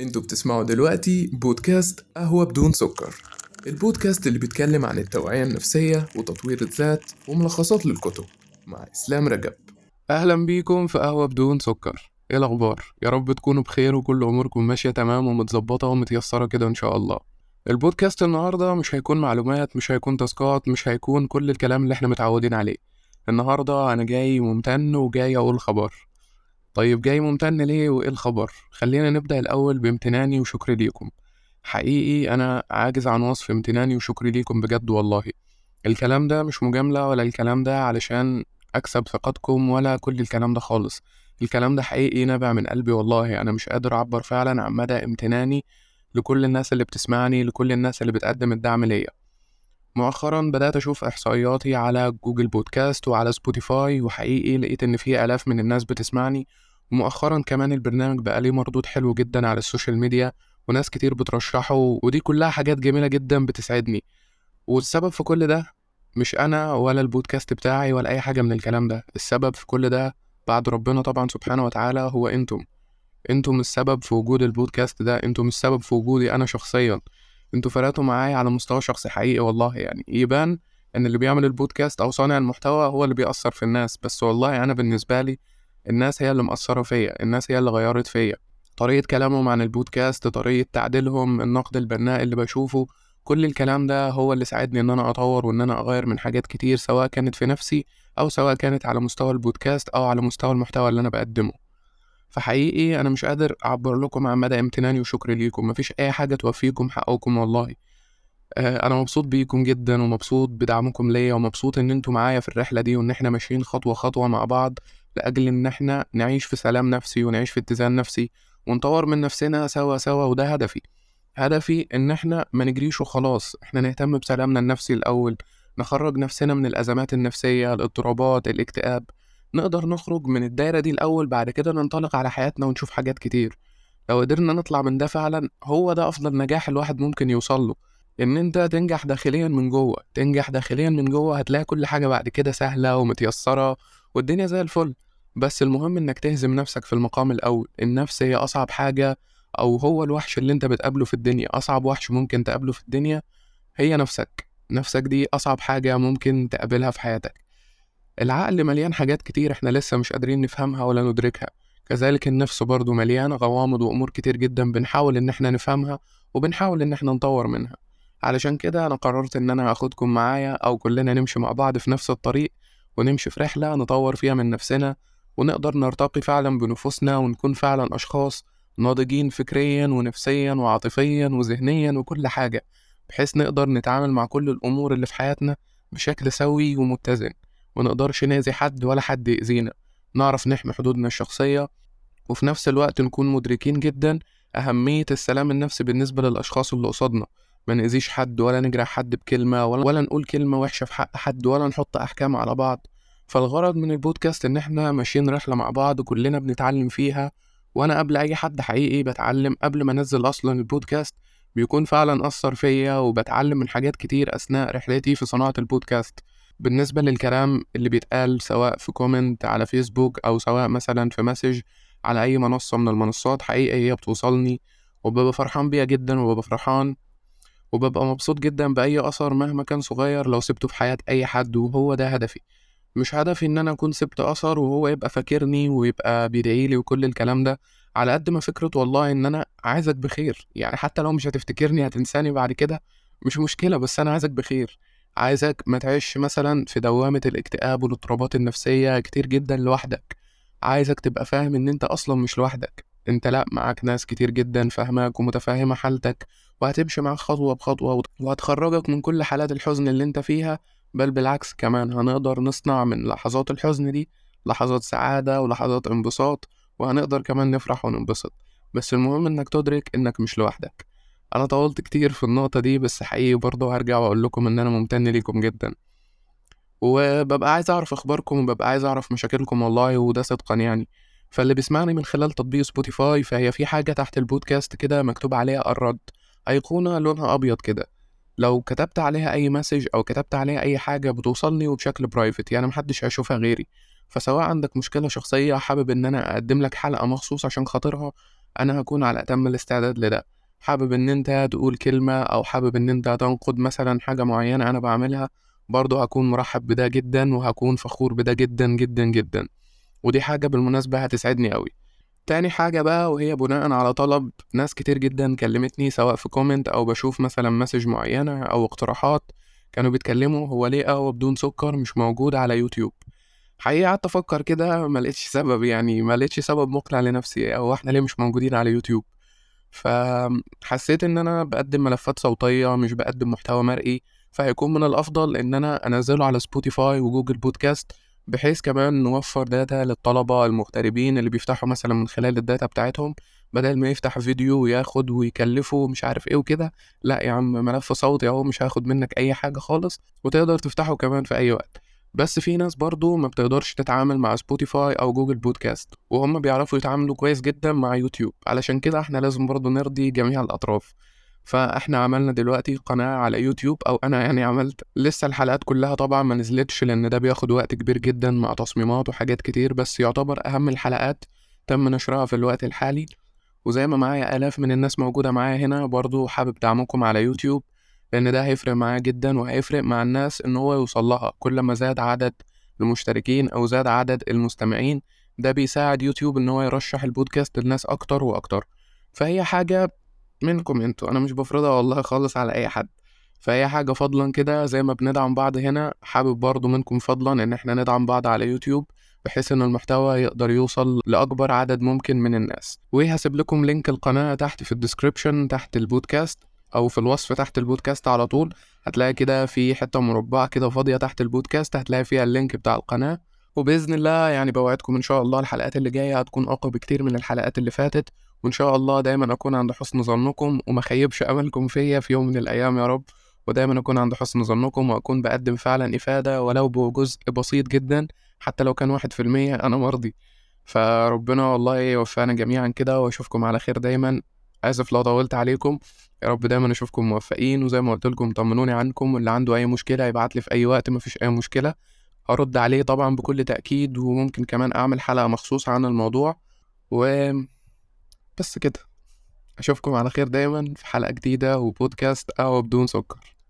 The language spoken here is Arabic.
أنتوا بتسمعوا دلوقتي بودكاست قهوة بدون سكر. البودكاست اللي بيتكلم عن التوعية النفسية وتطوير الذات وملخصات للكتب. مع إسلام رجب. أهلا بيكم في قهوة بدون سكر. إيه الأخبار؟ يا رب تكونوا بخير وكل أموركم ماشية تمام ومتظبطة ومتيسرة كده إن شاء الله. البودكاست النهاردة مش هيكون معلومات مش هيكون تاسكات مش هيكون كل الكلام اللي إحنا متعودين عليه. النهاردة أنا جاي ممتن وجاي أقول خبر. طيب جاي ممتن ليه وإيه الخبر؟ خلينا نبدأ الأول بامتناني وشكري ليكم. حقيقي أنا عاجز عن وصف امتناني وشكري ليكم بجد والله. الكلام ده مش مجاملة ولا الكلام ده علشان أكسب ثقتكم ولا كل الكلام ده خالص. الكلام ده حقيقي نابع من قلبي والله. أنا مش قادر أعبر فعلا عن مدى امتناني لكل الناس اللي بتسمعني لكل الناس اللي بتقدم الدعم ليا. مؤخرا بدأت أشوف إحصائياتي على Google Podcasts وعلى Spotify وحقيقي لقيت إن في آلاف من الناس بتسمعني ومؤخرا كمان البرنامج بقى ليه مردود حلو جدا على السوشيال ميديا وناس كتير بترشحه ودي كلها حاجات جميلة جدا بتسعدني. والسبب في كل ده مش أنا ولا البودكاست بتاعي ولا أي حاجة من الكلام ده. السبب في كل ده بعد ربنا طبعا سبحانه وتعالى هو أنتم. أنتم السبب في وجود البودكاست ده أنتم السبب في وجودي أنا شخصيا. أنتوا فرقتوا معايا على مستوى شخصي حقيقي والله يعني. يبان إن اللي بيعمل البودكاست أو صانع المحتوى هو اللي بيأثر في الناس. بس والله أنا بالنسبة لي الناس هي اللي مأثرة فيا الناس هي اللي غيرت فيا. طريقة كلامهم عن البودكاست طريقة تعديلهم النقد البناء اللي بشوفه كل الكلام ده هو اللي ساعدني إن أنا أطور وإن أنا أغير من حاجات كتير سواء كانت في نفسي أو سواء كانت على مستوى البودكاست أو على مستوى المحتوى اللي أنا بقدمه. فحقيقي أنا مش قادر أعبر لكم عن مدى امتناني وشكري ليكم. مفيش أي حاجة توفيكم حقكم والله. آه، أنا مبسوط بيكم جدا ومبسوط بدعمكم ليا ومبسوط إن أنتوا معايا في الرحلة دي وإن إحنا ماشيين خطوة خطوة مع بعض. لأجل إن إحنا نعيش في سلام نفسي ونعيش في اتزان نفسي ونطور من نفسنا سوا سوا وده هدفي. هدفي إن إحنا ما نجريش وخلاص. إحنا نهتم بسلامنا النفسي الأول نخرج نفسنا من الأزمات النفسية الاضطرابات الاكتئاب. نقدر نخرج من الدايرة دي الأول بعد كده ننطلق على حياتنا ونشوف حاجات كتير. لو قدرنا نطلع من ده فعلا هو ده أفضل نجاح الواحد ممكن يوصل له. إن أنت تنجح داخليا من جوه تنجح داخليا من جوه هتلاقي كل حاجة بعد كده سهلة ومتيسرة والدنيا زي الفل. بس المهم إنك تهزم نفسك في المقام الأول. النفس هي أصعب حاجة أو هو الوحش اللي أنت بتقابله في الدنيا. أصعب وحش ممكن تقابله في الدنيا هي نفسك. نفسك دي أصعب حاجة ممكن تقابلها في حياتك. العقل مليان حاجات كتير إحنا لسه مش قادرين نفهمها ولا ندركها. كذلك النفس برضو مليانة غوامض وأمور كتير جدا بنحاول إن إحنا نفهمها وبنحاول إن إحنا نطور منها. علشان كده أنا قررت إن أنا أخدكم معايا أو كلنا نمشي مع بعض في نفس الطريق ونمشي في رحلة نطور فيها من نفسنا ونقدر نرتقي فعلا بنفوسنا ونكون فعلا أشخاص ناضجين فكريا ونفسيا وعاطفيا وذهنيا وكل حاجة بحيث نقدر نتعامل مع كل الأمور اللي في حياتنا بشكل سوي ومتزن. منقدرش نأذي حد ولا حد يأذينا. نعرف نحمي حدودنا الشخصية وفي نفس الوقت نكون مدركين جدا أهمية السلام النفسي بالنسبة للأشخاص اللي قصادنا. ما نأذيش حد ولا نجرح حد بكلمة ولا, ولا نقول كلمة وحشة في حق حد ولا نحط أحكام على بعض. فالغرض من البودكاست إن إحنا ماشيين رحلة مع بعض كلنا بنتعلم فيها وأنا قبل أي حد حقيقي بتعلم قبل ما أنزل أصلا البودكاست بيكون فعلا أثر فيا وبتعلم من حاجات كتير أثناء رحلتي في صناعة البودكاست. بالنسبة للكلام اللي بيتقال سواء في comment على فيسبوك أو سواء مثلا في message على أي منصة من المنصات حقيقة هي بتوصلني وببقى فرحان بيها جدا وببقى فرحان وببقى مبسوط جدا بأي أثر مهما كان صغير لو سبته في حياة أي حد وهو ده هدفي. مش هدفي إن أنا أكون سبت أثر وهو يبقى فاكرني ويبقى بيدعيلي وكل الكلام ده على قد ما فكرة والله إن أنا عايزك بخير. يعني حتى لو مش هتفتكرني هتنساني بعد كده مش مشكلة بس أنا عايزك بخير. عايزك ما تعيش مثلا في دوامة الاكتئاب والاضطرابات النفسية كتير جدا لوحدك. عايزك تبقى فاهم إن أنت أصلا مش لوحدك. أنت لأ معاك ناس كتير جدا فاهماك ومتفاهمة حالتك وهتمشي معاك خطوة بخطوة وهتخرجك من كل حالات الحزن اللي أنت فيها بل بالعكس كمان هنقدر نصنع من لحظات الحزن دي لحظات سعادة ولحظات انبساط وهنقدر كمان نفرح وننبسط. بس المهم إنك تدرك إنك مش لوحدك. أنا طولت كتير في النقطة دي بس حقيقي برضه هرجع وأقول لكم إن أنا ممتن ليكم جدا. وببقى عايز أعرف أخباركم وببقى عايز أعرف مشاكلكم والله وده صدقا يعني. فاللي بيسمعني من خلال تطبيق سبوتيفاي فهي في حاجة تحت البودكاست كده مكتوب عليها الرد. أيقونة لونها أبيض كده. لو كتبت عليها أي message أو كتبت عليها أي حاجة بتوصلني وبشكل private يعني محدش هيشوفها غيري. فسواء عندك مشكلة شخصية حابب إن أنا أقدم لك حلقة مخصوص عشان خاطرها أنا هكون على أتم الاستعداد لده. حابب إن أنت تقول كلمة أو حابب إن أنت تنقد مثلا حاجة معينة أنا بعملها برضه هكون مرحب بده جدا وهكون فخور بده جدا جدا جدا. ودي حاجة بالمناسبة هتسعدني قوي تاني حاجة بقى وهي بناء على طلب ناس كتير جدا كلمتني سواء في comment أو بشوف مثلا message معينة أو اقتراحات كانوا بيتكلموا هو ليه قهوة بدون سكر مش موجود على يوتيوب. حقيقة قعدت أفكر كده ملقتش سبب يعني ملقتش سبب مقنع لنفسي أو إحنا ليه مش موجودين على يوتيوب. فحسيت إن أنا بقدم ملفات صوتية مش بقدم محتوى مرئي فهيكون من الأفضل إن أنا أنزله على Spotify و Google Podcasts بحيث كمان نوفر data للطلبة المغتربين اللي بيفتحوا مثلا من خلال ال data بتاعتهم بدل ما يفتح فيديو وياخد ويكلفه مش عارف إيه وكده لأ يا عم ملف صوتي أهو مش هاخد منك أي حاجة خالص وتقدر تفتحه كمان في أي وقت. بس في ناس برضو ما بتقدرش تتعامل مع Spotify أو Google Podcasts وهم بيعرفوا يتعاملوا كويس جدا مع يوتيوب علشان كده إحنا لازم برضو نرضي جميع الأطراف. فاحنا عملنا دلوقتي قناة على يوتيوب أو أنا يعني عملت لسه الحلقات كلها طبعا ما نزلتش لأن ده بياخد وقت كبير جدا مع تصميمات وحاجات كتير بس يعتبر أهم الحلقات تم نشرها في الوقت الحالي. وزي ما معايا آلاف من الناس موجودة معايا هنا برضو حابب دعمكم على يوتيوب لأن ده هيفرق معايا جدا وهيفرق مع الناس إن هو يوصل لها. كل ما زاد عدد المشتركين أو زاد عدد المستمعين ده بيساعد يوتيوب إن هو يرشح البودكاست للناس أكتر وأكتر. فهي حاجة منكم أنتوا. أنا مش بفرضها والله خالص على أي حد. فهي حاجة فضلا كده زي ما بندعم بعض هنا حابب برضو منكم فضلا إن إحنا ندعم بعض على يوتيوب بحيث إن المحتوى يقدر يوصل لأكبر عدد ممكن من الناس. وهسيب لكم link القناة تحت في ال description تحت البودكاست أو في الوصف تحت البودكاست على طول. هتلاقي كده في حتة مربعه كده فاضية تحت البودكاست هتلاقي فيها ال link بتاع القناة. وبإذن الله يعني بوعدكم إن شاء الله الحلقات اللي جاية هتكون أقوى بكتير من الحلقات اللي فاتت. وإن شاء الله دايما أكون عند حسن ظنكم وما خيبش أملكم فيا في يوم من الأيام يا رب. ودايما أكون عند حسن ظنكم وأكون بقدم فعلا إفادة ولو بجزء بسيط جدا حتى لو كان واحد في المية أنا مرضي. فربنا والله يوفقنا جميعا كده وأشوفكم على خير دايما. آسف لو طولت عليكم. يا رب دايما أشوفكم موفقين وزي ما قلت لكم طمنوني عنكم واللي عنده أي مشكلة يبعت لي في أي وقت مفيش أي مشكلة. هرد عليه طبعا بكل تأكيد وممكن كمان أعمل حلقة مخصوصة عن الموضوع. و بس كده. أشوفكم على خير دايما في حلقة جديدة وبودكاست قهوة بدون سكر.